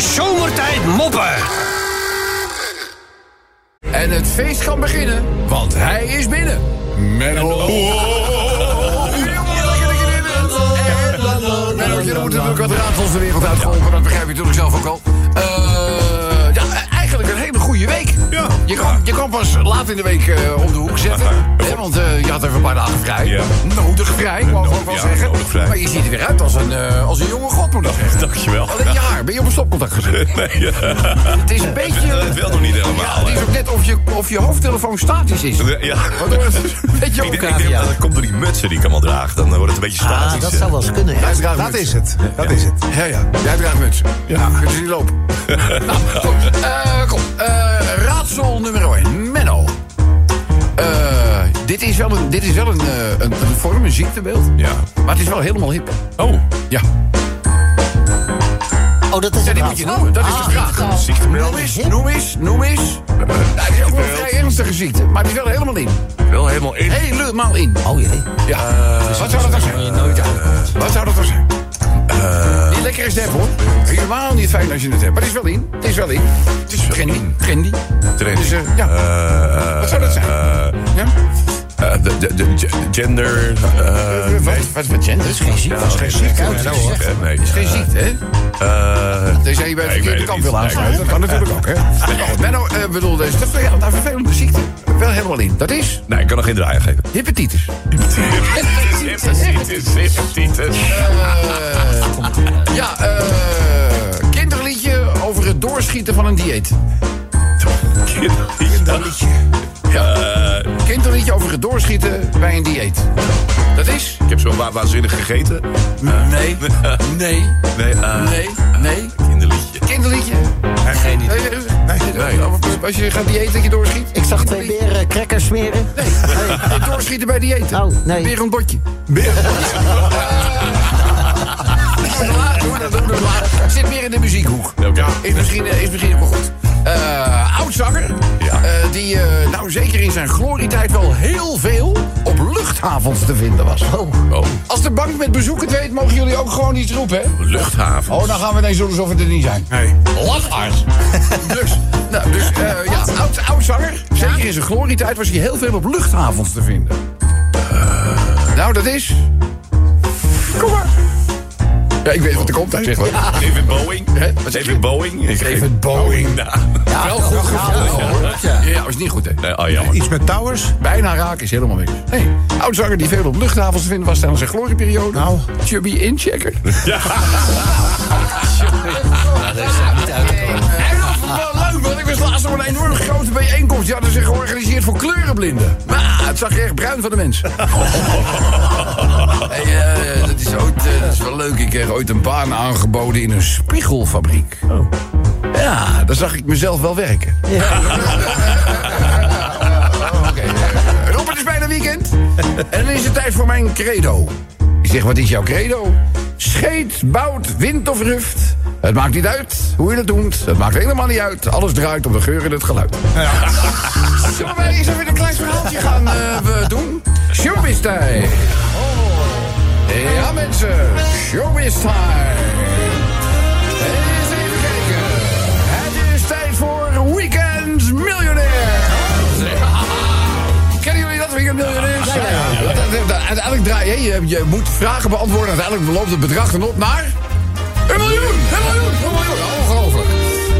zomertijd moppen. En het feest kan beginnen, want hij is binnen. Menno. Menno, je moet natuurlijk wat raadsels de wereld uitgolven. Dat begrijp je natuurlijk zelf ook al. Eh, ja, eigenlijk een hele goede week. Ja. Je kan, je kan pas laat in de week eh, om de hoek zetten. Hè, want eh, je had even een paar dagen vrij. Ja. Nodig vrij, mogen we ook wel Ja, zeggen. Maar je ziet er weer uit als een, eh, als een jonge god, moet ik zeggen. Dankjewel. Alleen je haar, ben je op een stopcontact gezet? Nee, ja. Het is een beetje... Dat wil nog niet Ja, helemaal. het is ook net of je, of je hoofdtelefoon statisch is. Ja. Waardoor het een beetje Ik denk, ik denk dat komt door die mutsen die ik allemaal draag. Dan wordt het een beetje statisch. Ah, dat zou wel eens kunnen. draagt Dat is het. Dat is het. Ja, ja. Jij draagt muts. Ja. Kunnen ze niet lopen. nou, goed. Eh, kom. Eh, raadsel nummer 1. Wel een, dit is wel een, eh, een, een vorm, een ziektebeeld. Ja. Maar het is wel helemaal hip. Oh, Ja. Oh, dat is Ja, een die moet je noemen. Dat is Ah, de vraag. ziektebeeld. Noem eens, noem eens, noem eens. Het is ook wel een vrij ernstige ziekte. Maar die is wel helemaal in. wel helemaal in. Helemaal in. Oh jee. Ja. Wat zou dat dan zijn? Wat zou dat dan zijn? Niet lekker is het hebben, hoor. Helemaal niet fijn als je het hebt. Maar het is wel in. Het is wel in. Het is trendy. Trendy. Trendy. Dus, eh, ja. Eh, Wat zou dat zijn? eh, ja? Eh, de, de, de ge- gender. eh, wat, wat, wat gender? Dat is geen ziekte. dat is geen ziekte. Nee, dat dat is. Het is geen ziekte, hè? Tenzij je bij de verkeerde kant wil aansluiten. Dat kan natuurlijk ook, hè? Nou, Menno, eh, bedoel, deze is een vervelende ziekte. Wel helemaal in. Dat is nee, ik kan nog geen draaien geven. hepatitis. Hepatitis, hepatitis. Ja, eh kinderliedje over het doorschieten van een dieet. Kinderliedje. Over het doorschieten bij een dieet. Dat is? Ik heb zo wa- waanzinnig gegeten. Nee. Nee. Nee, eh, Nee. Nee. kinderliedje. Kinderliedje? Geen idee. Nee. nee. nee. Als je gaat dieeten dat je doorschiet? Ik zag twee beren crackers smeren. Nee. nee. Doorschieten bij diëten. Oh, nee. Weer een botje. Zit meer in de muziekhoek. Oké. Is misschien, is misschien ook wel goed. Eh oudzanger. Die eh, nou zeker in zijn glorietijd wel heel veel op luchthavens te vinden was. Oh. Oh, Als de bank met bezoek het weet, mogen jullie ook gewoon iets roepen, hè? luchthaven. Oh, dan gaan we ineens doen alsof we er niet zijn. Nee. Lachaars. dus, nou, dus eh, ja, oud, oud zanger. Zeker in zijn glorietijd was hij heel veel op luchthavens te vinden. Eh, nou, dat is... Ja, ik weet wat er komt. Wat. David Boeing. Hè? Wat David Boeing? Ik David Boeing. Nou, Wel goed gevonden, hoor. Ja, ja, is niet goed, hè. nee, oh, jammer. Iets met towers? Bijna raak is helemaal niks. Hey, oudzanger die veel op luchthavens te vinden was tijdens zijn glorieperiode. Nou. Chubby Inchecker. Ja. En was laatst op een enorm grote bijeenkomst. Die hadden zich georganiseerd voor kleurenblinden. Maar het zag er echt bruin van de mens. hey, eh, dat, is ooit, eh, dat is wel leuk. Ik kreeg ooit een baan aangeboden in een spiegelfabriek. Ja, daar zag ik mezelf wel werken. Oké. Eh, Rob, het is bijna weekend. En dan is het tijd voor mijn credo. Ik zeg, wat is jouw credo? Scheet, bout, wind of ruft. Het maakt niet uit hoe je het doet. Het maakt helemaal niet uit. Alles draait om de geur en het geluid. Zullen wij eens even een klein verhaaltje gaan eh, we doen? Showbiz time. Ja, mensen. Showbiz time. Eens even kijken. Het is tijd voor Weekend Miljonair. Kennen jullie dat Weekend Miljonair? Ja, Uiteindelijk draai je, je, je moet vragen beantwoorden. Uiteindelijk beloopt het bedrag dan op naar... Een miljoen! Een miljoen! Een miljoen! Ongelooflijk.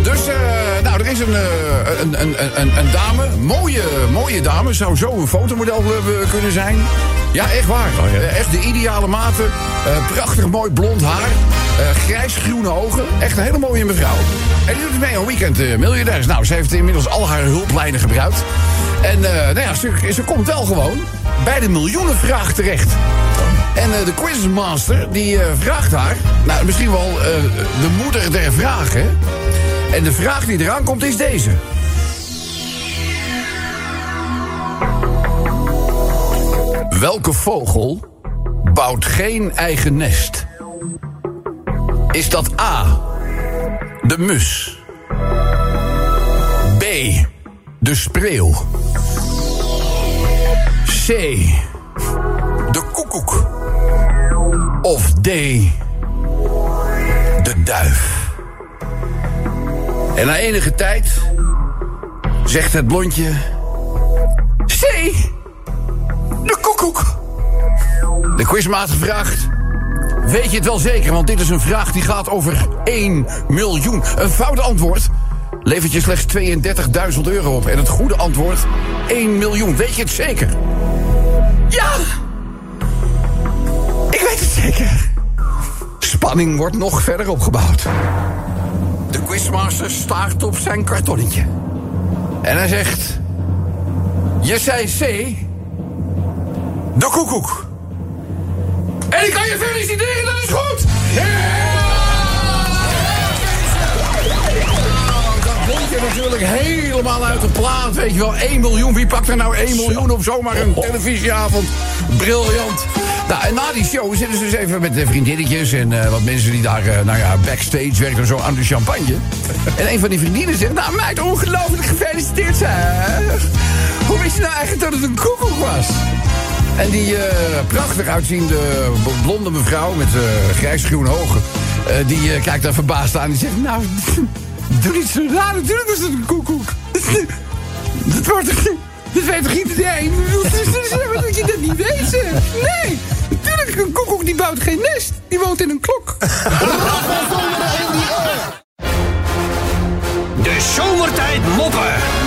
Dus, eh, nou, er is een, eh, een, een, een, een dame, mooie, mooie dame, zou zo een fotomodel eh, kunnen zijn. Ja, echt waar. Oh, ja. Eh, echt de ideale maten. Eh, prachtig mooi blond haar. eh grijs-groene ogen. Echt een hele mooie mevrouw. En die doet mee een weekend eh miljardairs. Nou, ze heeft inmiddels al haar hulplijnen gebruikt. En nou ja, ze, ze komt wel gewoon bij de miljoenenvraag terecht. En de quizmaster die vraagt haar, nou misschien wel de moeder der vragen. En de vraag die eraan komt is deze. Welke vogel bouwt geen eigen nest? Is dat A, de mus? B, de spreeuw? C, de koekoek? Of D, de duif? En na enige tijd zegt het blondje... De quizmaat vraagt... Weet je het wel zeker, want dit is een vraag die gaat over 1 miljoen. Een fout antwoord levert je slechts 32.000 euro op. En het goede antwoord 1 miljoen. Weet je het zeker? Ja! Ik weet het zeker. Spanning wordt nog verder opgebouwd. De quizmaster staart op zijn kartonnetje. En hij zegt... Je zei C... De koekoek. En ik kan je feliciteren, dat is goed! Dat blondje natuurlijk helemaal uit de plaat, weet je wel. 1 miljoen, wie pakt er nou 1 miljoen op zomaar een televisieavond? Briljant. Nou, en na die show zitten ze dus even met de vriendinnetjes... en eh, wat mensen die daar, eh, nou ja, backstage werken zo aan de champagne. En een van die vriendinnen zegt... Nou, meid, ongelooflijk gefeliciteerd, zeg. Hoe wist je nou eigenlijk dat het een koekoek was? En die eh, prachtig uitziende blonde mevrouw met uh, grijsgroene ogen... eh, die eh, kijkt daar verbaasd aan en die zegt... Nou, doe niet zo raar, natuurlijk was het een koekoek. Dat wordt toch... Dat weet toch iedereen? Dat je dat niet weet, zeg. Nee, natuurlijk een koekoek die bouwt geen nest. Die woont in een klok. De zomertijd moppen.